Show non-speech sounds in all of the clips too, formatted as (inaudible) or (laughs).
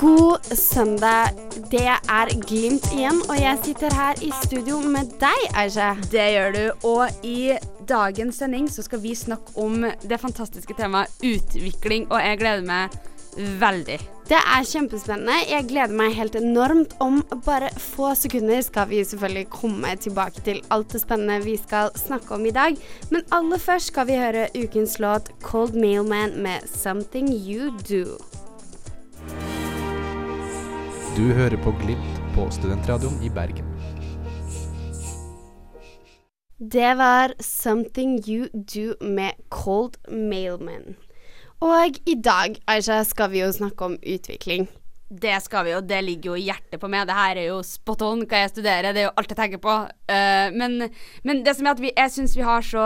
God søndag. Det er Glimt igjen, og jeg sitter her i studio med deg, Aisha. Det gjør du. Og i dagens sending så skal vi snakke om det fantastiske temaet utvikling, og jeg gleder meg veldig. Det er kjempespennende. Jeg gleder meg helt enormt. Om bare få sekunder skal vi selvfølgelig komme tilbake til alt det spennende vi skal snakke om i dag. Men aller først skal vi høre ukens låt 'Cold Mailman' med 'Something You Do'. Du hører på Glimt på Studentradioen i Bergen. Det var 'Something You Do' med Cold Mailman. Og i dag, Aisha, skal vi jo snakke om utvikling. Det skal vi jo, det ligger jo i hjertet på meg. Det her er jo spot on hva jeg studerer, det er jo alt jeg tenker på. Uh, men, men, det som er at vi, jeg syns vi, har så,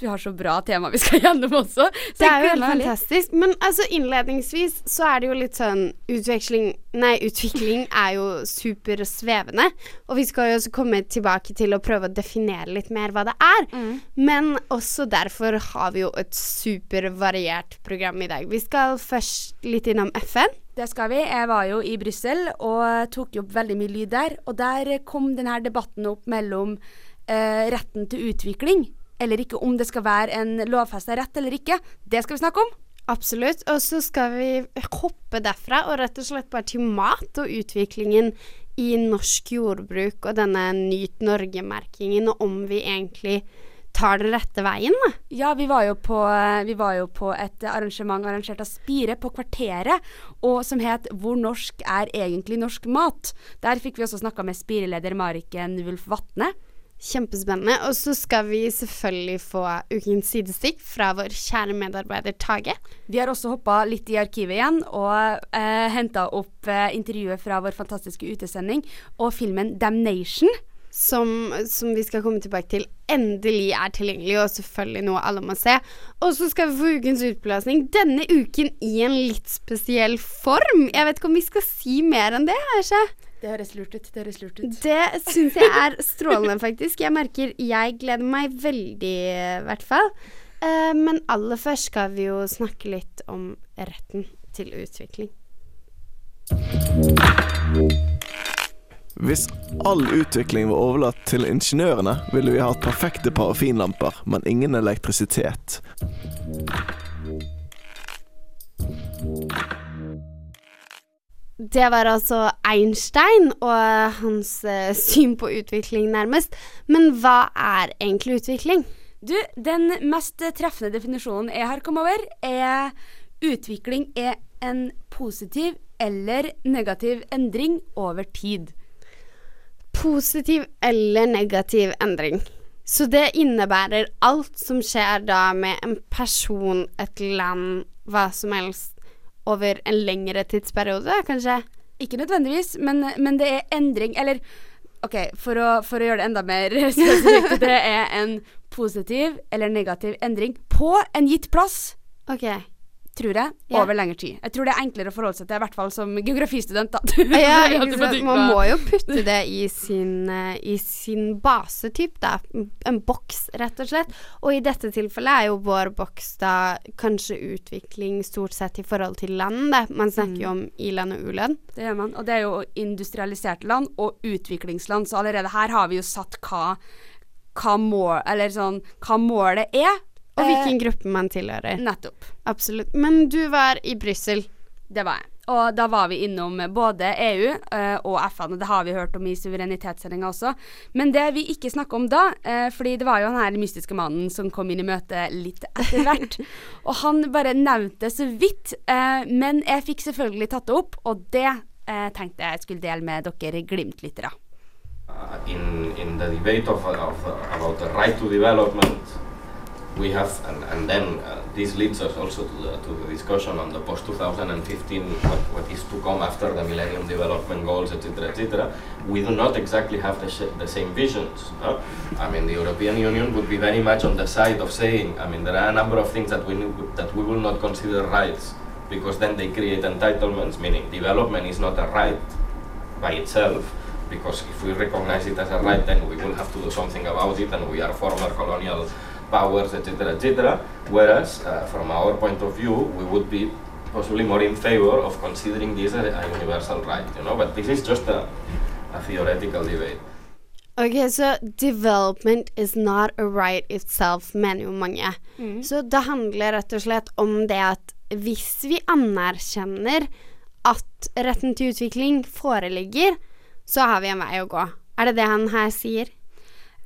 vi har så bra tema vi skal (laughs) gjennom også. det er jo helt fantastisk. Men altså innledningsvis så er det jo litt sånn utveksling Nei, utvikling (laughs) er jo supersvevende. Og vi skal jo også komme tilbake til å prøve å definere litt mer hva det er. Mm. Men også derfor har vi jo et supervariert program i dag. Vi skal først litt innom FN. Det skal vi. Jeg var jo i Brussel og tok opp veldig mye lyd der. Og der kom denne debatten opp mellom eh, retten til utvikling eller ikke, om det skal være en lovfesta rett eller ikke. Det skal vi snakke om. Absolutt. Og så skal vi hoppe derfra og rett og slett bare til mat og utviklingen i norsk jordbruk og denne Nyt Norge-merkingen, og om vi egentlig tar den rette veien, da. Ja, vi var, på, vi var, jo på, et arrangement arrangert av Spire på Kvarteret, og som het 'Hvor norsk er egentlig norsk mat?'. Der fikk vi også snakka med Spire-leder Mariken Wulf Vatne. Kjempespennende. Og så skal vi selvfølgelig få ukens sidestikk fra vår kjære medarbeider Tage. Vi har også hoppa litt i arkivet igjen og eh, henta opp eh, intervjuet fra vår fantastiske utesending og filmen 'Damnation' som, som, vi skal komme tilbake til, endelig er tilgjengelig, og selvfølgelig noe alle må se. Og så skal vi få ukens utblåsning denne uken i en litt spesiell form. Jeg vet ikke om vi skal si mer enn det, Aisha? Det høres lurt ut. Det høres lurt ut. Det syns jeg er strålende, (laughs) faktisk. Jeg merker jeg gleder meg veldig, i hvert fall. Uh, men aller først skal vi jo snakke litt om retten til utvikling. Hvis all utvikling var overlatt til ingeniørene, ville vi hatt perfekte parafinlamper, men ingen elektrisitet. Det var altså Einstein og hans uh, syn på utvikling, nærmest. Men hva er egentlig utvikling? Du, den mest treffende definisjonen jeg har kommet over, er utvikling er en positiv eller negativ endring over tid positiv eller negativ endring. Så det innebærer alt som skjer da med en person, et land, hva som helst, over en lengre tidsperiode, kanskje? Ikke nødvendigvis, men, men det er endring Eller OK, for å, for å gjøre det enda mer (laughs) spesifikt, det er en positiv eller negativ endring på en gitt plass. Ok tror jeg, yeah. over lengre tid. Jeg tror det er enklere å forholde seg til, i hvert fall som geografistudent. Da. ja, (laughs) Man må jo putte det i sin, uh, i sin basetyp, da. En boks, rett og slett. Og i dette tilfellet er jo vår boks da kanskje utvikling stort sett i forhold til land, det. Man snakker jo mm. om i-land og u-land. Det gjør man. Og det er jo industrialiserte land og utviklingsland, så allerede her har vi jo satt hva hva, mål, sånn, hva målet er og hvilken gruppe man tilhører. Nettopp. Absolutt. Men du var i Brussel. Det var jeg. Og da var vi innom både EU eh, og FN, og det har vi hørt om i suverenitetssendinga også. Men det vi ikke snakker om da, eh, fordi det var jo han her mystiske mannen som kom inn i møtet litt etter hvert, (laughs) og han bare nevnte så vidt. Eh, men jeg fikk selvfølgelig tatt det opp, og det tenkte jeg skulle dele med dere Glimt-lyttere. Uh, in, in the debate of, of, about the right to development we have, and, and then uh, this leads us also to the, to the discussion on the post-2015, what, what is to come after the Millennium Development Goals, etc., etc. We do not exactly have the, the same visions. No? I mean, the European Union would be very much on the side of saying, I mean, there are a number of things that we, that we will not consider rights because then they create entitlements, meaning development is not a right by itself, because if we recognize it as a right, then we will have to do something about it, and we are former colonial powers, etc., etc. Whereas, uh, from our point of view, we would be possibly more in favor of considering this a, a universal right, you know. But this is just a, a theoretical debate. Ok, så development is not a right itself, mener jo mange. Så det handler rett og slett om det at hvis vi anerkjenner at retten til utvikling foreligger, så har vi en vei å gå. Er det det han her sier?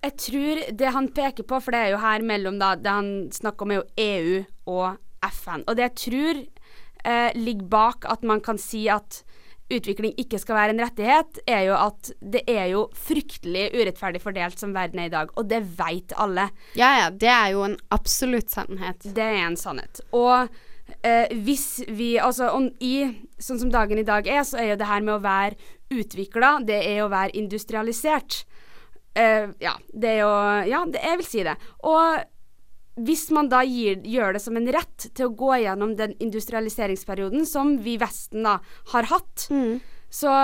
Jeg tror det han peker på, for det er jo her mellom da, det han snakker om er jo EU og FN. Og det jeg tror eh, ligger bak at man kan si at utvikling ikke skal være en rettighet, er jo at det er jo fryktelig urettferdig fordelt som verden er i dag, og det veit alle. Ja ja, det er jo en absolutt sannhet. Det er en sannhet. Og eh, hvis vi Altså om i Sånn som dagen i dag er, så er jo det her med å være utvikla, det er å være industrialisert. Eh, ja, det er jo Ja, det, jeg vil si det. Og hvis man da gir, gjør det som en rett til å gå gjennom den industrialiseringsperioden som vi i Vesten da har hatt, så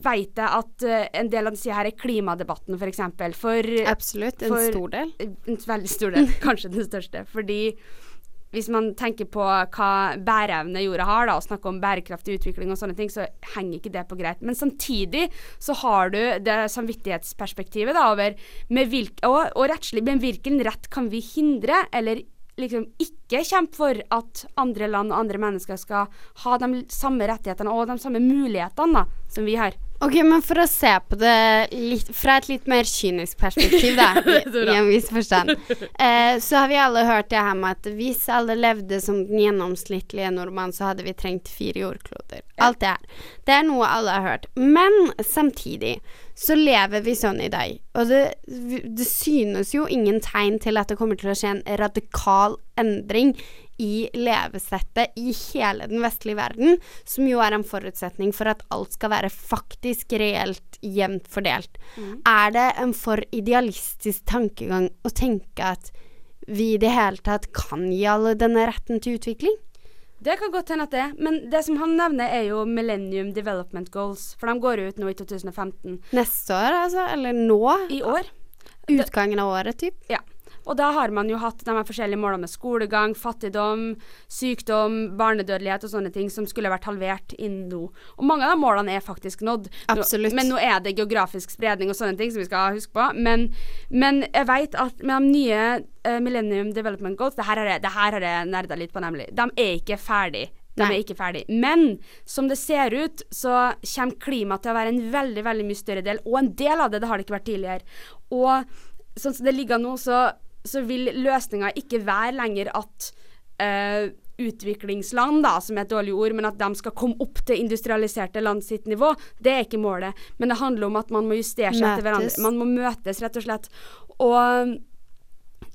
veit jeg at uh, en del av det sier her er klimadebatten, f.eks. For, eksempel. for Absolutt. En For- stor del. en veldig stor del, (laughs) kanskje den største. Fordi hvis man tenker på hva bæreevne jorda har, da, og snakker om bærekraftig utvikling og sånne ting, så henger ikke det på greit. Men samtidig så har du det samvittighetsperspektivet da, over hvilk, og, og rettslig, med hvilken rett kan vi hindre, eller liksom ikke kjempe for at andre land og andre mennesker skal ha de samme rettighetene og de samme mulighetene da, som vi har. Ok, men for å se på det litt, fra et litt mer kynisk perspektiv, da, (laughs) i, i en viss forstand, eh, så har vi alle hørt det her med at hvis alle levde som den gjennomsnittlige nordmann, så hadde vi trengt fire jordkloder. Alt det her. Det er noe alle har hørt. Men samtidig så lever vi sånn i dag, og det, det synes jo ingen tegn til at det kommer til å skje en radikal endring i levesettet i hele den vestlige verden, som jo er en forutsetning for at alt skal være faktisk reelt jevnt fordelt. Er det en for idealistisk tankegang å tenke at vi i det hele tatt kan gi alle denne retten til utvikling? Det kan godt hende at det men det som han nevner er jo Millennium Development Goals, for de går ut nå i 2015. Neste år, altså? Eller nå? I år. Utgangen av året, typ? Ja. Og da har man jo hatt de her forskjellige målene med skolegang, fattigdom, sykdom, barnedødelighet og sånne ting som skulle vært halvert innen nå. Og mange av de målene er faktisk nådd. Absolutt. Men nå er det geografisk spredning og sånne ting som vi skal huske på. Men, men jeg vet at med de nye uh, Millennium Development Goals, det her har jeg, det her jeg nerda litt på, nemlig. De er ikke ferdig. De Nei. er ikke ferdig. Men som det ser ut, så kommer klima til å være en veldig veldig mye større del, og en del av det, det har det ikke vært tidligere. Og sånn som det ligger nå, så, så vil løsninga ikke være lenger at eh, utviklingsland, da, som er et dårlig ord, men at de skal komme opp til industrialiserte land sitt nivå, det er ikke målet. Men det handler om at man må justere seg etter hverandre. Man må møtes, rett og slett. Og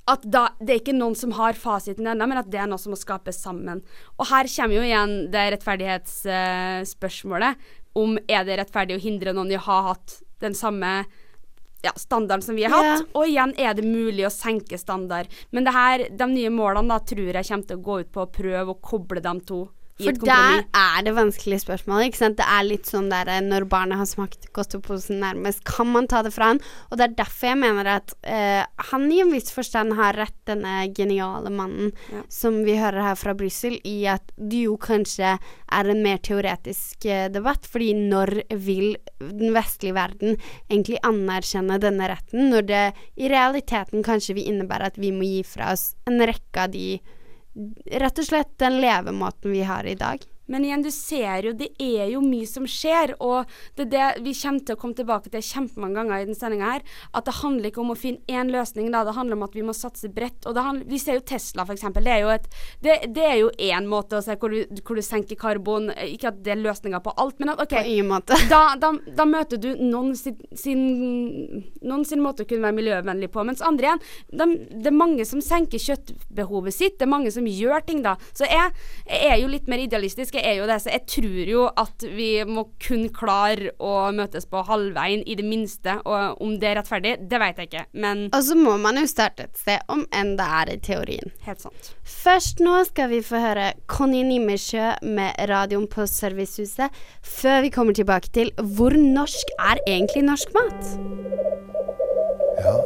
at da, det er ikke noen som har fasiten ennå, men at det er noe som må skapes sammen. Og her kommer jo igjen det rettferdighetsspørsmålet. om er det rettferdig å hindre noen i å ha hatt den samme ja, standarden som vi har hatt. hatt. Og igjen er det mulig å senke standard. Men det her, de nye målene da, tror jeg kommer til å gå ut på å prøve å koble dem to For der er det vanskelige spørsmålet. Ikke sant? Det er litt sånn der eh, når barnet har smakt godteposen nærmest, kan man ta det fra han? Og det er derfor jeg mener at uh, han i en viss forstand har rett, denne geniale mannen Ja. som vi hører her fra Brussel, i at det jo kanskje er en mer teoretisk uh, debatt. Fordi når vil den vestlige verden egentlig anerkjenne denne retten, når det i realiteten kanskje vil innebære at vi må gi fra oss en rekke av de Rett og slett den levemåten vi har i dag. Men igjen, du ser jo, det er jo mye som skjer, og det er det vi kommer til å komme tilbake til kjempemange ganger i denne sendinga her, at det handler ikke om å finne én løsning, da, det handler om at vi må satse bredt. Og det handler, vi ser jo Tesla, eksempel. Det er jo et Det, det er jo én måte å se hvor du, hvor du senker karbon, ikke at det er løsninga på alt, men at OK. (laughs) Da, da, da møter du noen sin, sin, noen sin måte å kunne være miljøvennlig på, mens andre igjen de, Det er mange som senker kjøttbehovet sitt, det er mange som gjør ting da. Så jeg, jeg er jo litt mer idealistisk, jeg er jo det, så jeg tror jo at vi må kun klare å møtes på halvveien, i det minste. Og om det er rettferdig, det vet jeg ikke, men Og så må man jo starte et sted, om enn det er i teorien. helt sant. Først nå skal vi få høre Conny Nimmersjø med radioen på Servicehuset, før vi kommer tilbake til hvor norsk er egentlig norsk mat? Ja,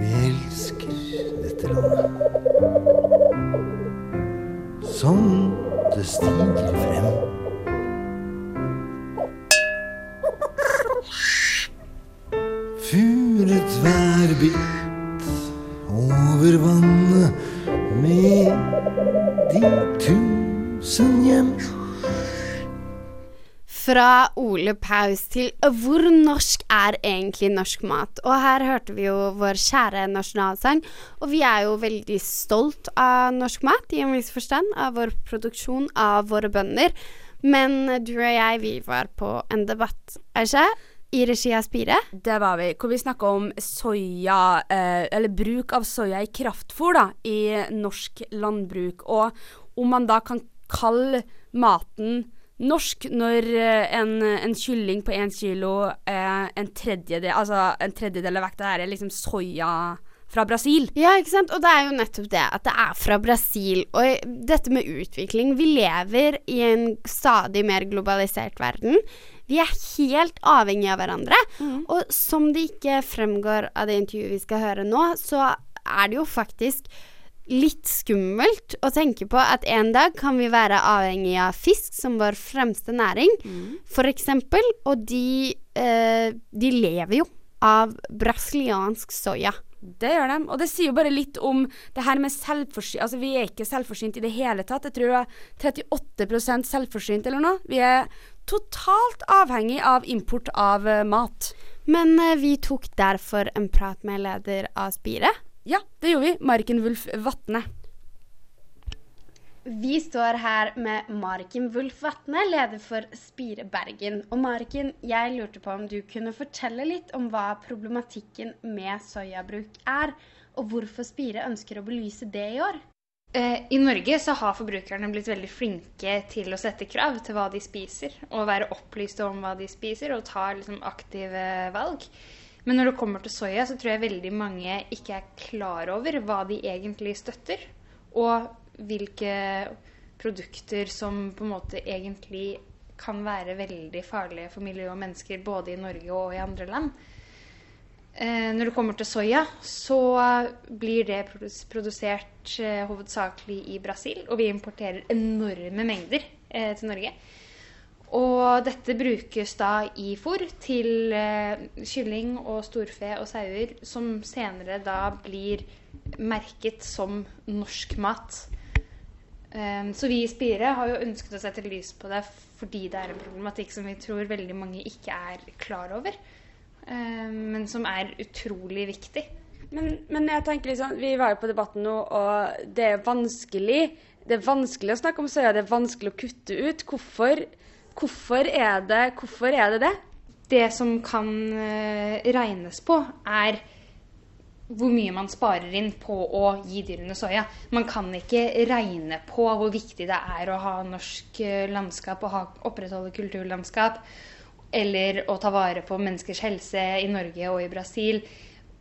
vi elsker dette landet. Som det stiger frem. Furet værbitt over vannet med de tusen hjem. Fra Ole Paus til hvor norsk er egentlig norsk mat? Og her hørte vi jo vår kjære nasjonalsang, og vi er jo veldig stolt av norsk mat, i en viss forstand, av vår produksjon, av våre bønder. Men du og jeg, vi var på en debatt, Aisha, i regi av Spire. Det var vi. Hvor vi snakka om soya, eh, eller bruk av soya i kraftfôr da, i norsk landbruk. Og om man da kan kalle maten norsk når eh, en, en kylling på én kilo er en, tredjedel, altså en tredjedel av vekta er liksom soya fra Brasil. Ja, ikke sant. Og det er jo nettopp det, at det er fra Brasil. Og dette med utvikling Vi lever i en stadig mer globalisert verden. Vi er helt avhengige av hverandre. Og som det ikke fremgår av det intervjuet vi skal høre nå, så er det jo faktisk litt skummelt å tenke på at en dag kan vi være avhengig av fisk som vår fremste næring, for eksempel. Og de, eh, de lever jo av brasiliansk soya. Det gjør de. Og det sier jo bare litt om det her med selvforsynt Altså, vi er ikke selvforsynt i det hele tatt. Jeg tror det er 38% selvforsynt eller noe. Vi er totalt avhengig av import av uh, mat. Men uh, vi tok derfor en prat med leder av Spire. Ja, det gjorde vi. Marken Wulf Vatne. Vi står her med Marken Wulf Vatne, leder for Spire Bergen. Og Marken, jeg lurte på om du kunne fortelle litt om hva problematikken med soyabruk er, og hvorfor Spire ønsker å belyse det i år? Eh, I Norge så har forbrukerne blitt veldig flinke til å sette krav til hva de spiser, og være opplyste om hva de spiser, og ta liksom, aktive valg. Men når det kommer til soya, så tror jeg veldig mange ikke er klar over hva de egentlig støtter, og hvilke produkter som på en måte egentlig kan være veldig farlige for miljø og mennesker, både i Norge og i andre land. Eh, når det kommer til soya, så blir det produsert eh, hovedsakelig i Brasil, og vi importerer enorme mengder eh, til Norge. Og dette brukes da i fôr til eh, kylling og storfe og sauer, som senere da blir merket som norsk mat. Eh, så vi i Spire har jo ønsket å sette lys på det fordi det er en problematikk som vi tror veldig mange ikke er klar over, eh, men som er utrolig viktig. Men, men jeg tenker liksom, vi var jo på debatten nå, og det er vanskelig det er vanskelig å snakke om soya, det er vanskelig å kutte ut. Hvorfor, hvorfor, er, det, hvorfor er det det? Det som kan eh, regnes på, er hvor mye man sparer inn på å gi dyrene soya. Man kan ikke regne på hvor viktig det er å ha norsk eh, landskap og ha, opprettholde kulturlandskap, eller å ta vare på menneskers helse i Norge og i Brasil.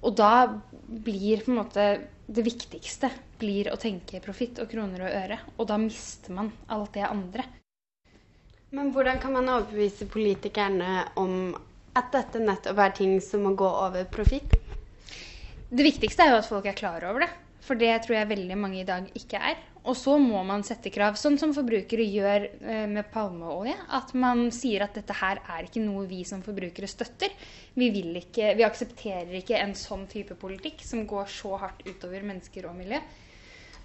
Og da blir på en måte det viktigste blir å tenke profitt og kroner og øre. Og da mister man alt det andre. Men hvordan kan man overbevise politikerne om at dette nettopp er ting som må gå over profitt? Det viktigste er jo at folk er klar over det. For det tror jeg veldig mange i dag ikke er. Og så må man sette krav, sånn som forbrukere gjør eh, med palmeolje. At man sier at dette her er ikke noe vi som forbrukere støtter. Vi, ikke, vi aksepterer ikke en sånn type politikk som går så hardt utover mennesker og miljø.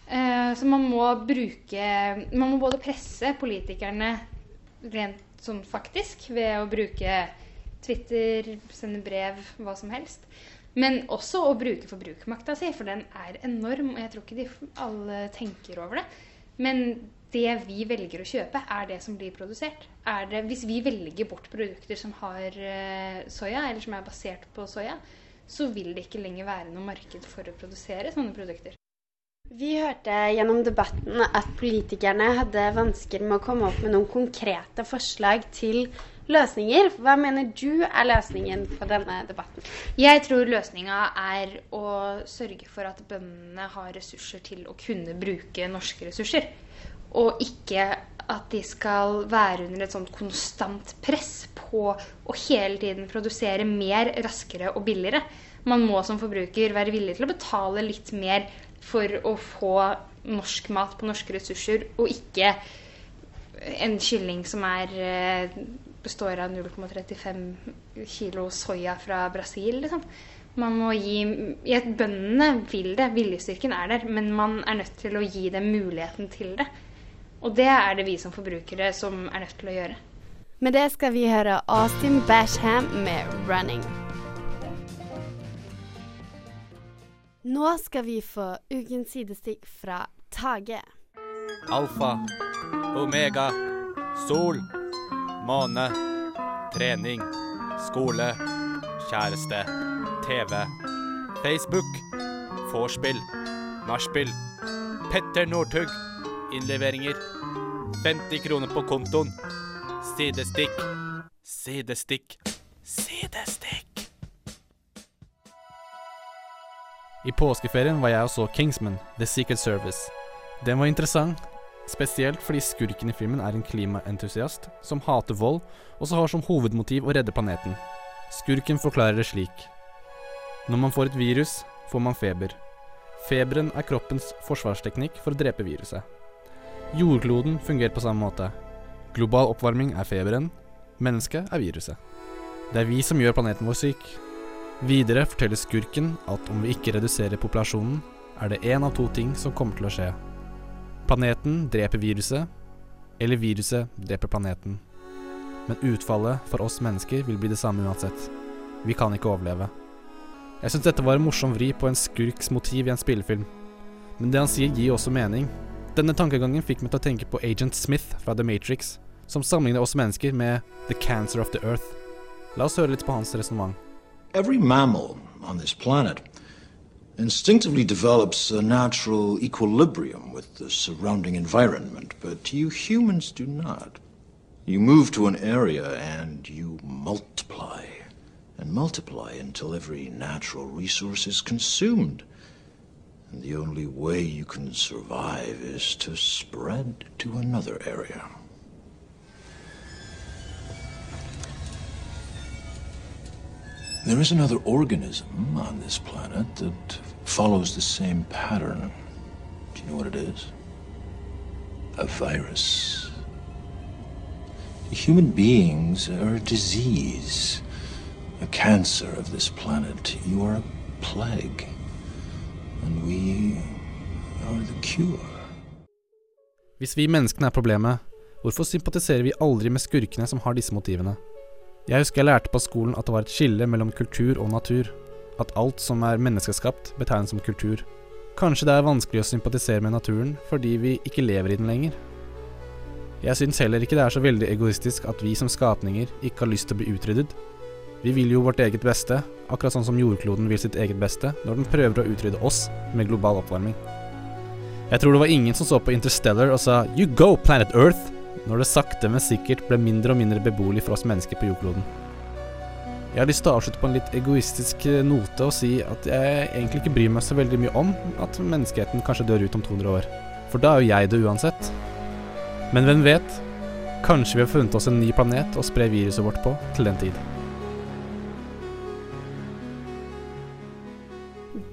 Eh, Så man må bruke Man må både presse politikerne rent sånn faktisk ved å bruke Twitter, sende brev, hva som helst. Men også å bruke forbrukermakta si, for den er enorm. Og jeg tror ikke de alle tenker over det. Men det vi velger å kjøpe, er det som blir produsert. Er det, hvis vi velger bort produkter som har eh, soya, eller som er basert på soya, så vil det ikke lenger være noe marked for å produsere sånne produkter. Vi hørte gjennom debatten at politikerne hadde vansker med å komme opp med noen konkrete forslag til løsninger. Hva mener du er løsningen på denne debatten? Jeg tror løsninga er å sørge for at bøndene har ressurser til å kunne bruke norske ressurser. Og ikke at de skal være under et sånt konstant press på å hele tiden produsere mer, raskere og billigere. Man må som forbruker være villig til å betale litt mer for å få norsk mat på norske ressurser, og ikke en kylling som er eh, består av 0,35 kilo soya fra Brasil, liksom. Man må gi ja, Bøndene vil det, viljestyrken er der, men man er nødt til å gi dem muligheten til det. Og det er det vi som forbrukere som er nødt til å gjøre. Med det skal vi høre Austin Basham med 'Running'. Nå skal vi få ukens sidestikk fra Tage. Alfa, omega, sol, måne, trening, skole, kjæreste, TV, Facebook, vorspiel, nachspiel, Petter Northug, innleveringer, 50 kroner på kontoen, sidestikk, sidestikk, sidestikk. I påskeferien var jeg og så Kingsman, The Secret Service. Den var interessant, spesielt fordi skurken i filmen er en klimaentusiast som hater vold, og som har som hovedmotiv å redde planeten. Skurken forklarer det slik. Når man får et virus, får man feber. Feberen er kroppens forsvarsteknikk for å drepe viruset. Jordkloden fungerer på samme måte. Global oppvarming er feberen, mennesket er viruset. Det er vi som gjør planeten vår syk. Videre forteller skurken at om vi ikke reduserer populasjonen, er det én av to ting som kommer til å skje. Planeten dreper viruset, eller viruset dreper planeten. Men utfallet for oss mennesker vil bli det samme uansett. Vi kan ikke overleve. Jeg syns dette var en morsom vri på en skurks motiv i en spillefilm. Men det han sier gir også mening. Denne tankegangen fikk meg til å tenke på Agent Smith fra The Matrix, som sammenligner oss mennesker med The Cancer of the Earth. La oss høre litt på hans resonnement. Every mammal on this planet instinctively develops a natural equilibrium with the surrounding environment, but you humans do not. You move to an area and you multiply and multiply until every natural resource is consumed. And the only way you can survive is to spread to another area. There is another organism on this planet that follows the same pattern. Do you know what it is? A virus. Human beings are a disease, a cancer of this planet. You are a plague, and we are the cure. Hvis vi menneskene er problemet, hvorfor sympatiserer vi aldri med skurkene som har disse motivene? Jeg husker jeg lærte på skolen at det var et skille mellom kultur og natur. At alt som er menneskeskapt, betegnes som kultur. Kanskje det er vanskelig å sympatisere med naturen fordi vi ikke lever i den lenger. Jeg syns heller ikke det er så veldig egoistisk at vi som skapninger ikke har lyst til å bli utryddet. Vi vil jo vårt eget beste, akkurat sånn som jordkloden vil sitt eget beste når den prøver å utrydde oss med global oppvarming. Jeg tror det var ingen som så på Interstellar og sa 'You go, planet Earth', når det sakte, men sikkert ble mindre og mindre beboelig for oss mennesker på jordkloden. Jeg har lyst til å avslutte på en litt egoistisk note og si at jeg egentlig ikke bryr meg så veldig mye om at menneskeheten kanskje dør ut om 200 år. For da er jo jeg det uansett. Men hvem vet? Kanskje vi har funnet oss en ny planet å spre viruset vårt på til den tid.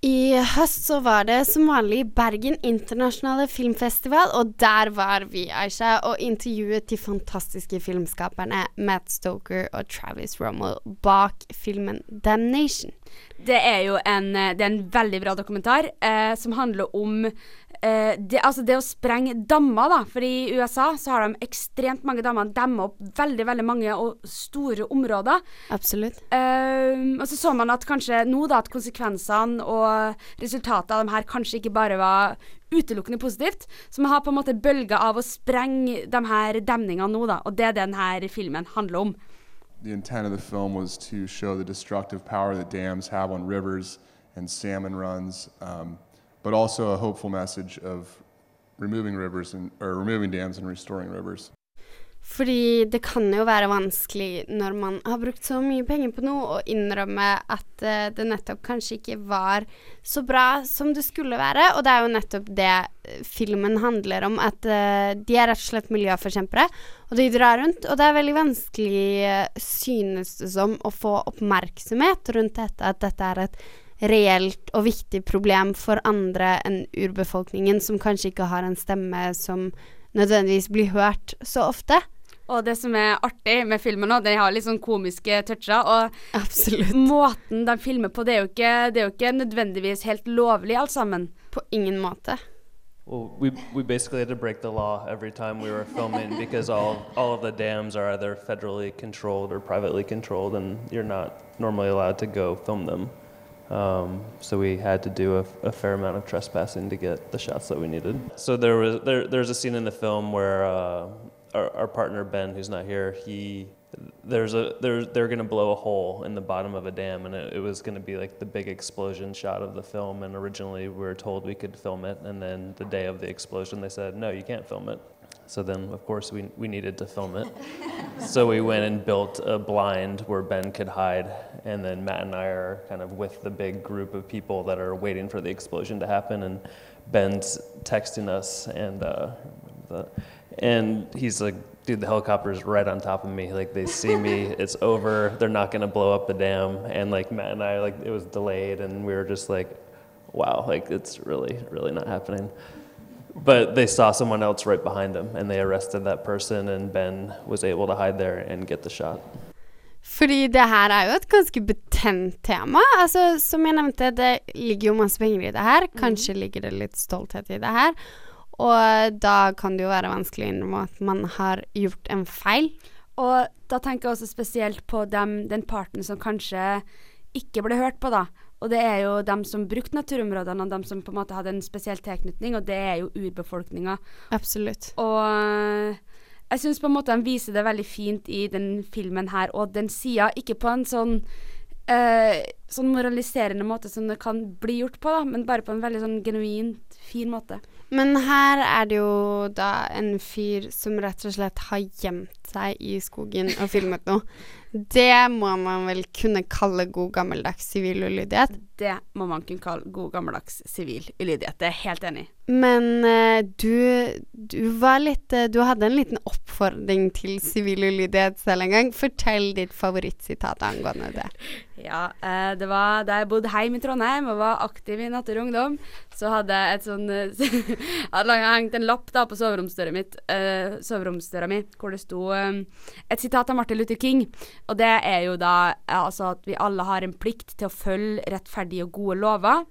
I høst så var det som vanlig Bergen internasjonale filmfestival, og der var vi, Aisha, og intervjuet de fantastiske filmskaperne Matt Stoker og Travis Rommel bak filmen Damnation. Det er jo en, eh, det er en veldig bra dokumentar eh, som handler om eh, det, altså det å sprenge dammer, da. For i USA så har de ekstremt mange dammer. Demmer opp veldig, veldig mange og store områder. Absolutt. Eh, og så så man at kanskje nå da at konsekvensene og resultatet av dem her kanskje ikke bare var utelukkende positivt. Så man har på en måte bølger av å sprenge de her demningene nå, da. Og det er det denne filmen handler om. The intent of the film was to show the destructive power that dams have on rivers and salmon runs, um, but also a hopeful message of removing rivers and or removing dams and restoring rivers. Fordi det kan jo være vanskelig når man har brukt så mye penger på noe, å innrømme at uh, det nettopp kanskje ikke var så bra som det skulle være. Og det er jo nettopp det uh, filmen handler om, at uh, de er rett og slett miljøforkjempere. Og de drar rundt, og det er veldig vanskelig, synes det som, å få oppmerksomhet rundt dette, at dette er et reelt og viktig problem for andre enn urbefolkningen, som kanskje ikke har en stemme som nødvendigvis blir hørt så ofte. Og det som er artig med filmen nå, den har litt sånn komiske toucher. Og Absolutt. måten de filmer på, det er, jo ikke, det er jo ikke nødvendigvis helt lovlig alt sammen. På ingen måte. Well, we, we basically had to break the law every time we were filming because all, all of the dams are either federally controlled or privately controlled, and you're not normally allowed to go film them. Um, so we had to do a, a, fair amount of trespassing to get the shots that we needed. So there was there, there's a scene in the film where uh, our, our partner Ben, who's not here, he there's a there they're gonna blow a hole in the bottom of a dam, and it, it was gonna be like the big explosion shot of the film. And originally we were told we could film it, and then the day of the explosion, they said no, you can't film it. So then, of course, we, we needed to film it. so we went and built a blind where Ben could hide. And then Matt and I are kind of with the big group of people that are waiting for the explosion to happen. And Ben's texting us, and, uh, the, and he's like, dude, the helicopter's right on top of me. Like, they see me, it's over, they're not gonna blow up the dam. And like, Matt and I, like, it was delayed, and we were just like, wow, like, it's really, really not happening. But they saw someone else right behind them, and they arrested that person, and Ben was able to hide there and get the shot. Fordi det her er jo et ganske betent tema. Altså, som jeg nevnte, det ligger jo masse penger i det her. Kanskje ligger det litt stolthet i det her. Og da kan det jo være vanskelig å innrømme at man har gjort en feil. Og da tenker jeg også spesielt på dem, den parten som kanskje ikke ble hørt på, da. Og det er jo dem som brukte naturområdene, og dem som på en måte hadde en spesiell tilknytning, og det er jo urbefolkninga. Absolutt. Og jeg syns på en måte de viser det veldig fint i den filmen her, og den sida ikke på en sånn eh, sånn moraliserende måte som det kan bli gjort på, da, men bare på en veldig sånn genuint fin måte. Men her er det jo da en fyr som rett og slett har gjemt seg i skogen og filmet noe. (laughs) Det må man vel kunne kalle god gammeldags sivil ulydighet? Det må man kunne kalle god gammeldags sivil ulydighet. Det er jeg helt enig i. Men uh, du, du var litt uh, Du hadde en liten oppfordring til sivil ulydighet selv en gang. Fortell ditt favorittsitat angående det. (laughs) Ja, uh, det var da jeg bodde hjemme i Trondheim og var aktiv i Natter og Ungdom, så hadde jeg et sånn (laughs) hadde hengt en lapp da på soveromsdøra mitt, soveromsdøra mi hvor det sto et sitat av Martin Luther King. Og det er jo da altså at vi alle har en plikt til å følge rettferdige og gode lover.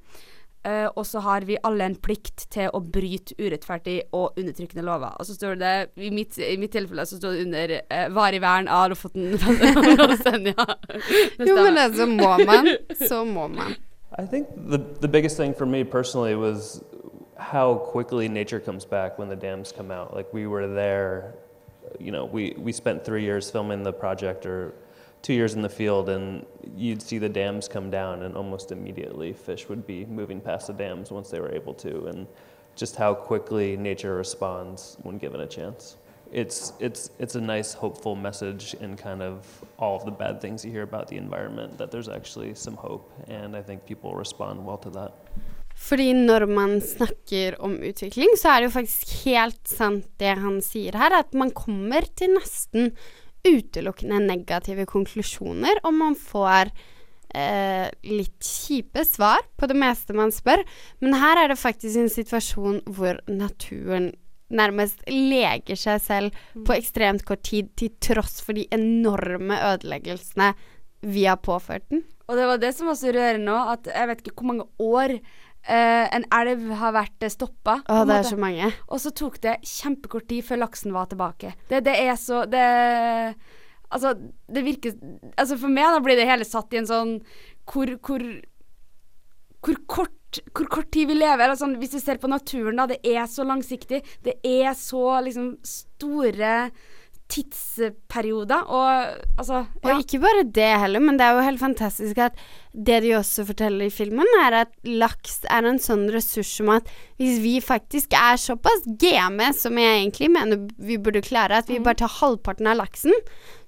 Uh, og så har vi alle en plikt til å bryte urettferdig og undertrykkende lover. Og så står det, i mitt, i mitt tilfelle, så står det under uh, varig vern av Lofoten (laughs) og Senja. (laughs) jo, men det, så må man. Så må man. I think the, the biggest thing for me personally was how quickly nature comes back when the dams come out. Like we were there, you know, we, we spent three years filming the project or two years in the field and you'd see the dams come down and almost immediately fish would be moving past the dams once they were able to and just how quickly nature responds when given a chance. It's it's it's a nice hopeful message in kind of all of the bad things you hear about the environment that there's actually some hope and i think people respond well to that. Fordi når man snakker om utvikling, så er det jo faktisk helt sant det han sier her, at man kommer til nesten utelukkende negative konklusjoner, og man får eh, litt kjipe svar på det meste man spør. Men her er det faktisk en situasjon hvor naturen nærmest leger seg selv mm. på ekstremt kort tid, til tross for de enorme ødeleggelsene vi har påført den. Og det var det som var så rørende nå, at jeg vet ikke hvor mange år Uh, en elv har vært stoppa. Å, det er så mange. Og så tok det kjempekort tid før laksen var tilbake. Det, det er så Det Altså, det virker Altså, for meg da blir det hele satt i en sånn Hvor, hvor, hvor kort hvor kort tid vi lever. Altså, hvis du ser på naturen, da, det er så langsiktig. Det er så liksom store tidsperioder. Og altså Og ikke bare det heller, men det er jo helt fantastisk at det de også forteller i filmen, er at laks er en sånn ressurs som at hvis vi faktisk er såpass game som jeg egentlig mener vi burde klare, at vi bare tar halvparten av laksen,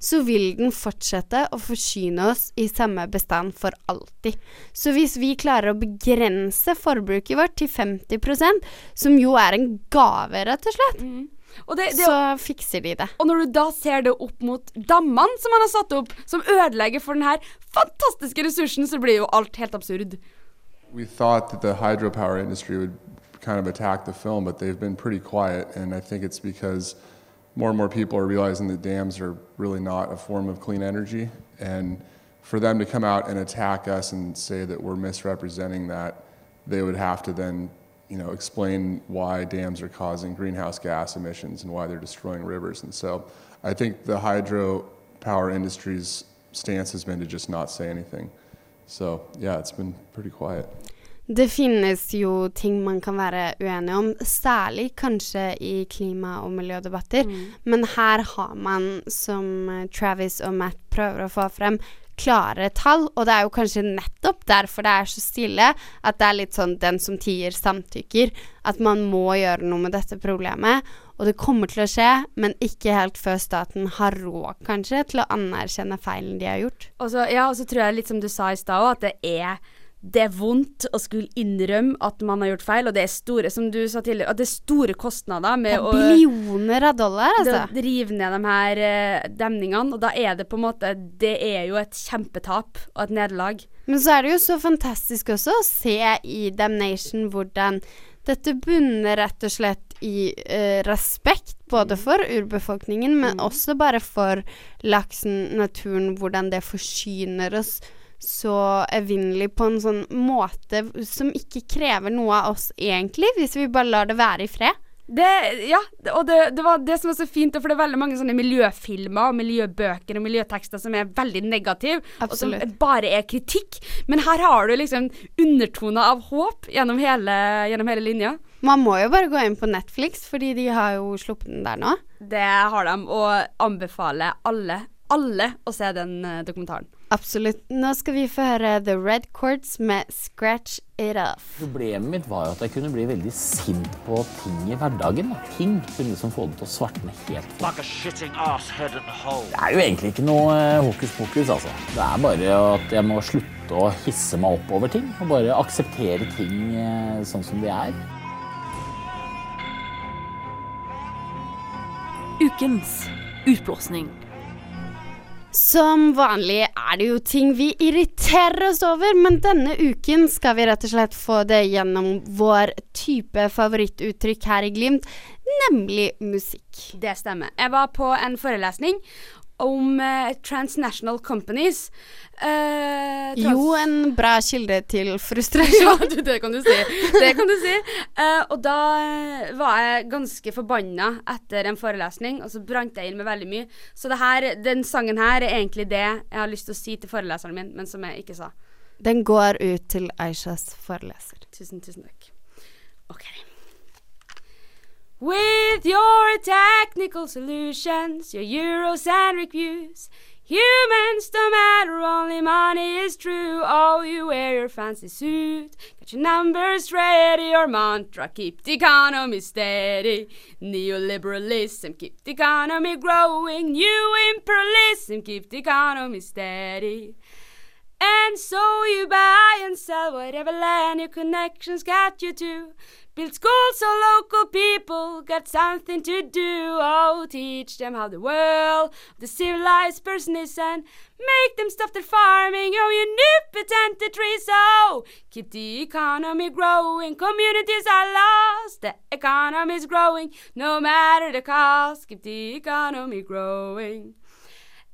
så vil den fortsette å forsyne oss i samme bestand for alltid. Så hvis vi klarer å begrense forbruket vårt til 50% som jo er en gave, rett og slett, Og det, det, så fikser de det. Og når du da ser det opp mot dammene som man har satt opp, som ødelegger for den her fantastiske ressursen, så blir jo alt helt absurd. We thought that the hydropower industry would kind of attack the film, but they've been pretty quiet, and I think it's because more and more people are realizing that dams are really not a form of clean energy, and for them to come out and attack us and say that we're misrepresenting that, they would have to then, you know, explain why dams are causing greenhouse gas emissions and why they're destroying rivers, and so I think the hydropower industry's stance has been to just not say anything. So yeah, it's been pretty quiet. Det finnes jo ting man kan være uenig om, særlig kanskje i klima- og miljødebatter. Mm. Men her har man, som Travis og Matt prøver å få frem, klare tall. Og det er jo kanskje nettopp derfor det er så stille, at det er litt sånn den som tier, samtykker. At man må gjøre noe med dette problemet. Og det kommer til å skje, men ikke helt før staten har råd, kanskje, til å anerkjenne feilen de har gjort. Og så, ja, og så tror jeg litt som du sa i stad òg, at det er det er vondt å skulle innrømme at man har gjort feil, og det er store, som du sa tidligere, at det er store kostnader med å billioner av dollar, altså. å rive ned de her eh, demningene, og da er det på en måte Det er jo et kjempetap og et nederlag. Men så er det jo så fantastisk også å se i Damnation hvordan dette bunner rett og slett i eh, respekt både for urbefolkningen, men også bare for laksen, naturen, hvordan det forsyner oss så evinnelig på en sånn måte som ikke krever noe av oss egentlig, hvis vi bare lar det være i fred. Det, ja, og det, det var det som var så fint, for det er veldig mange sånne miljøfilmer og miljøbøker og miljøtekster som er veldig negative, og som bare er kritikk. Men her har du liksom undertoner av håp gjennom hele, gjennom hele linja. Man må jo bare gå inn på Netflix, fordi de har jo sluppet den der nå. Det har de, og anbefaler alle, alle å se den eh, dokumentaren. Absolutt. Nå skal vi få høre The Red Chords med Scratch It Off. Problemet mitt var jo at jeg kunne bli veldig sint på ting i hverdagen. da. Ting kunne liksom få det til å svartne helt. Like. Det er jo egentlig ikke noe eh, hokus pokus, altså. Det er bare at jeg må slutte å hisse meg opp over ting, og bare akseptere ting eh, sånn som de er. Ukens utblåsning. Som vanlig er det jo ting vi irriterer oss over, men denne uken skal vi rett og slett få det gjennom vår type favorittuttrykk her i Glimt, nemlig musikk. Det stemmer. Jeg var på en forelesning om eh, transnational companies. Eh, trans- Jo, en bra kilde til (laughs) frustrasjon. ja, du, det kan du si. Det kan du si. Eh, og da eh, var jeg ganske forbanna etter en forelesning, og så brant jeg inn med veldig mye. Så det her, den sangen her er egentlig det jeg har lyst til å si til foreleseren min, men som jeg ikke sa. Den går ut til Aishas foreleser. Tusen, tusen takk. OK. With your technical solutions, your Eurocentric views, humans don't matter, only money is true. Oh, you wear your fancy suit, got your numbers ready, your mantra, keep the economy steady. Neoliberalism, keep the economy growing. New imperialism, keep the economy steady. And so you buy and sell whatever land your connections got you to. Build schools so local people got something to do. Oh, teach them how the world the civilized person is and make them stop their farming. Oh, you nip it and the trees. Oh, keep the economy growing. Communities are lost. The economy's growing. No matter the cost, keep the economy growing.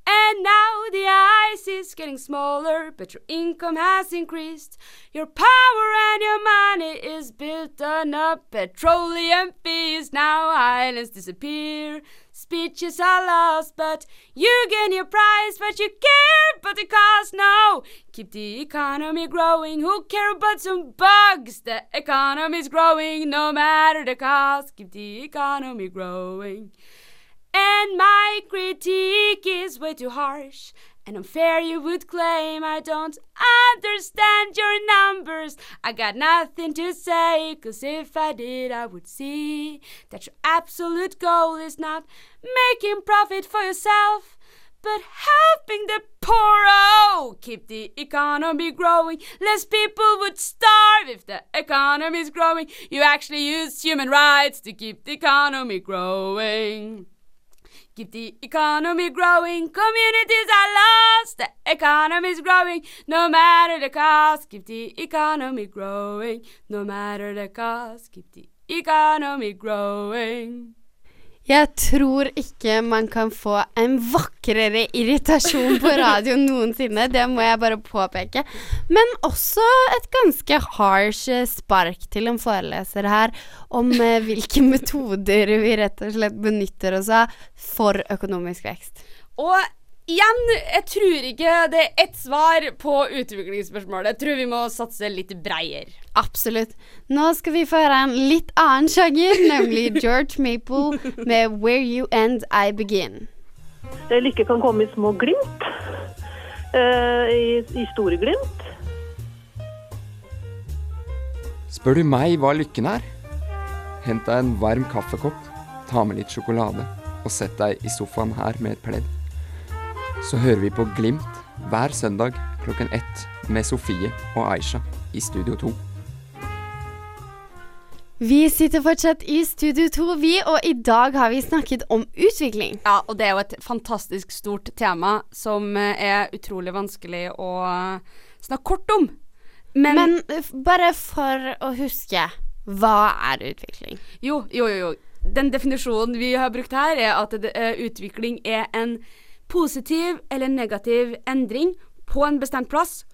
And now the ice is getting smaller, but your income has increased. Your power and your money is built on a petroleum fees. Now islands disappear, speeches are lost, but you gain your prize, but you care about the cost. No, keep the economy growing. Who care about some bugs? The economy's growing, no matter the cost. Keep the economy growing. And my critique is way too harsh and unfair, you would claim. I don't understand your numbers. I got nothing to say, cause if I did, I would see that your absolute goal is not making profit for yourself. But helping the poor, oh, keep the economy growing. Less people would starve if the economy is growing. You actually use human rights to keep the economy growing. Keep the economy growing. Communities are lost. The economy is growing. No matter the cost, keep the economy growing. No matter the cost, keep the economy growing. Jeg tror ikke man kan få en vakrere irritasjon på (laughs) radio noensinne. Det må jeg bare påpeke. Men også et ganske harsh eh, spark til en foreleser her om eh, (laughs) hvilke metoder vi rett og slett benytter oss av for økonomisk vekst. Og igjen, jeg tror ikke det er ett svar på utviklingsspørsmålet. Jeg tror vi må satse litt breiere. Absolutt. Nå skal vi få høre en litt annen sjanger, nemlig (laughs) George Maple med 'Where You End I Begin'. Eh, Lykke kan komme i små glimt. Uh, I, I store glimt. Spør du meg hva lykken er? Hent deg en varm kaffekopp, ta med litt sjokolade og sett deg i sofaen her med et pledd. Så hører vi på Glimt hver søndag klokken ett med Sofie og Aisha i Studio 2. Vi sitter fortsatt i Studio 2, vi, og i dag har vi snakket om utvikling. Ja, og det er jo et fantastisk stort tema som eh, er utrolig vanskelig å snakke kort om. Men, Men eh, bare for å huske, hva er utvikling? Jo, jo, jo. Den definisjonen vi har brukt her, er at eh, utvikling er en positiv eller negativ endring på en bestemt plass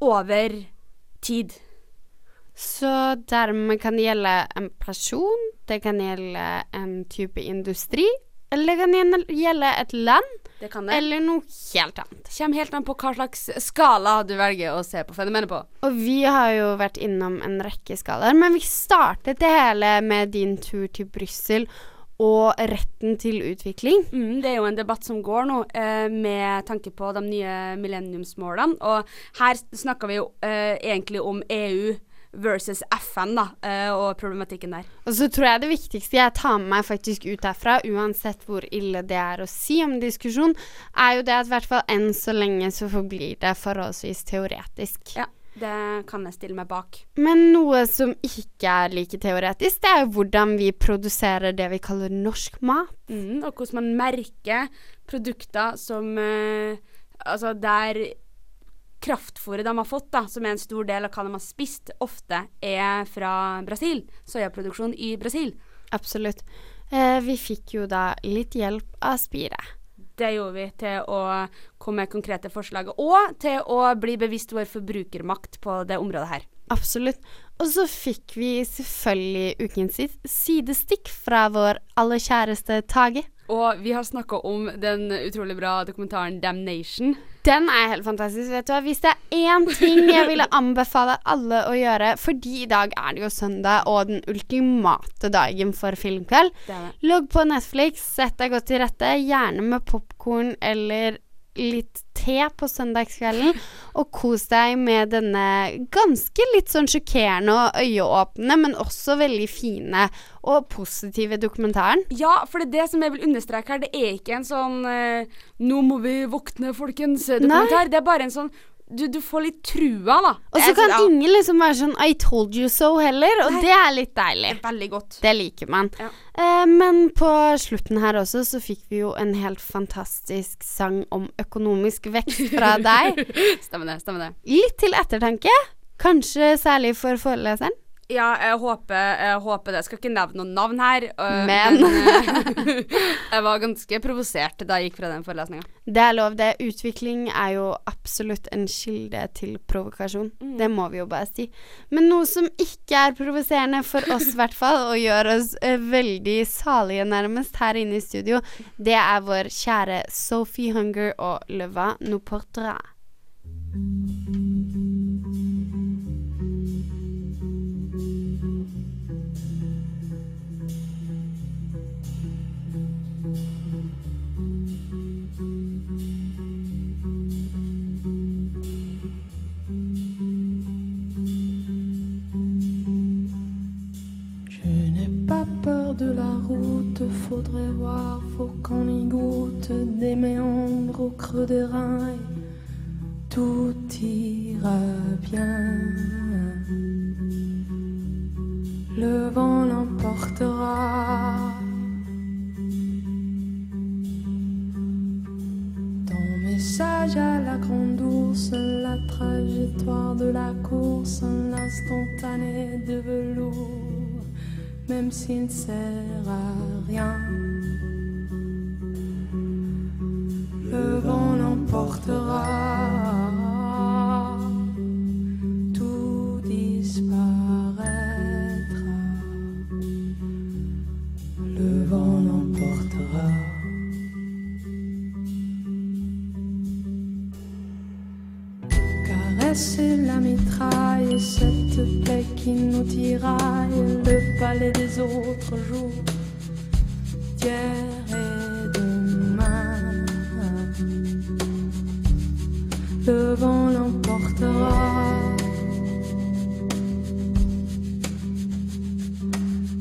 over tid. Så dermed kan det gjelde en person, det kan gjelde en type industri, eller det kan gjelde- et land, Det kan det. eller noe helt annet. Kommer helt an på hva slags skala du velger å se på fenomenet på. Og vi har jo vært innom en rekke skalaer, men vi startet det hele med din tur til Brussel og retten til utvikling. Mm, det er jo en debatt som går nå, eh, med tanke på de nye millenniumsmålene. Og her snakker vi jo eh, egentlig om EU versus FN, da, eh, og problematikken der. Og så tror jeg det viktigste jeg tar med meg faktisk ut derfra, uansett hvor ille det er å si om diskusjon, er jo det at i hvert fall enn så lenge så forblir det forholdsvis teoretisk. Ja, det kan jeg stille meg bak. Men noe som ikke er like teoretisk, det er jo hvordan vi produserer det vi kaller norsk mat. Mm, og hvordan man merker produkter som eh, Altså der kraftfôret de har fått, da, som er en stor del av hva de har spist, ofte er fra Brasil. Soyaproduksjon i Brasil. Absolutt. Eh, vi fikk jo da litt hjelp av Spire. Det gjorde vi til å komme med konkrete forslag, og til å bli bevisst vår forbrukermakt på det området her. Absolutt. Og så fikk vi selvfølgelig ukens sidestikk fra vår aller kjæreste Tage. Og vi har snakka om den utrolig bra dokumentaren Damnation. Den er helt fantastisk. vet du hva? Hvis det er én ting jeg ville (laughs) anbefale alle å gjøre, fordi i dag er det jo søndag og den ultimate dagen for filmkveld. Logg på Netflix, sett deg godt til rette, gjerne med popkorn eller litt te på søndagskvelden, og kos deg med denne ganske litt sånn sjokkerende og øyeåpne, men også veldig fine og positive dokumentaren. Ja, for det er det som jeg vil understreke her. Det er ikke en sånn eh, 'nå må vi våkne, folkens' eh, dokumentar. Det er bare en sånn du, du får litt trua, da. Og så kan ja, ingen liksom være sånn 'I told you so' heller, og Nei. det er litt deilig. Det er Veldig godt. Det liker man. Ja. Eh, men på slutten her også så fikk vi jo en helt fantastisk sang om økonomisk vekst fra (laughs) deg. Stemmer det. stemmer det. Litt til ettertanke. Kanskje særlig for foreleseren. Ja, jeg håper, jeg håper det. Jeg skal ikke nevne noen navn her. øh, Men. øh, (laughs) jeg var ganske provosert da jeg gikk fra den forelesninga. Det er lov, det. Utvikling er jo absolutt en kilde til provokasjon. Mm. Det må vi jo bare si. Men noe som ikke er provoserende for oss, i hvert fall, og gjør oss uh, veldig salige nærmest her inne i studio, det er vår kjære Sophie Hunger og Le Va faudrait voir, faut qu'on y goûte des méandres au creux des reins. Tout ira bien. Le vent l'emportera. Ton message à la grande ours, la trajectoire de la course, l'instantané de velours, même s'il ne sert à et demain. Le vent l'emportera.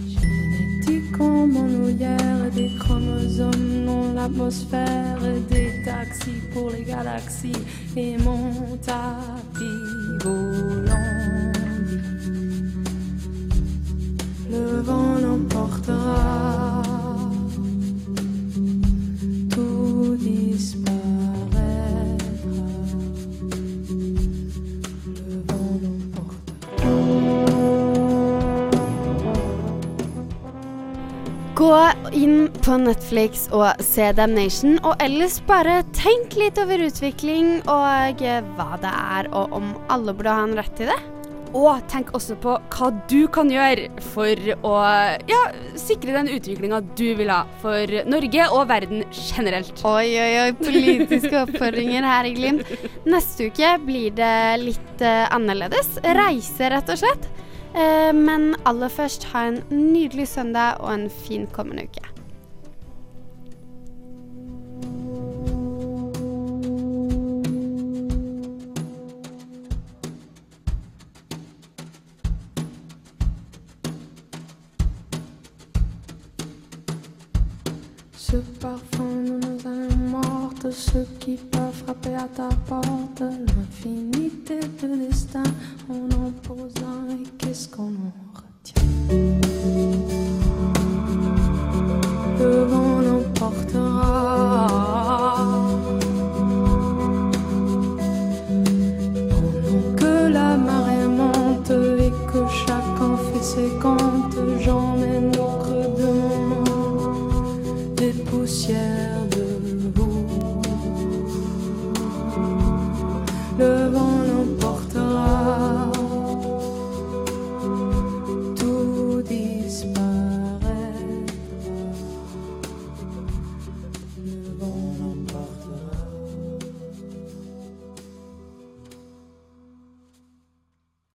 Génétique comme en hier, des chromosomes dans l'atmosphère, des taxis pour les galaxies et mon tapis volant. På Netflix og se Damnation, og ellers bare tenk litt over utvikling og eh, hva det er, og om alle burde ha en rett til det. Og tenk også på hva du kan gjøre for å ja, sikre den utviklinga du vil ha for Norge og verden generelt. Oi, oi, oi, politiske (laughs) oppfordringer her i Glimt. Neste uke blir det litt uh, annerledes. Reise, rett og slett. Uh, men aller først, ha en nydelig søndag og en fin kommende uke.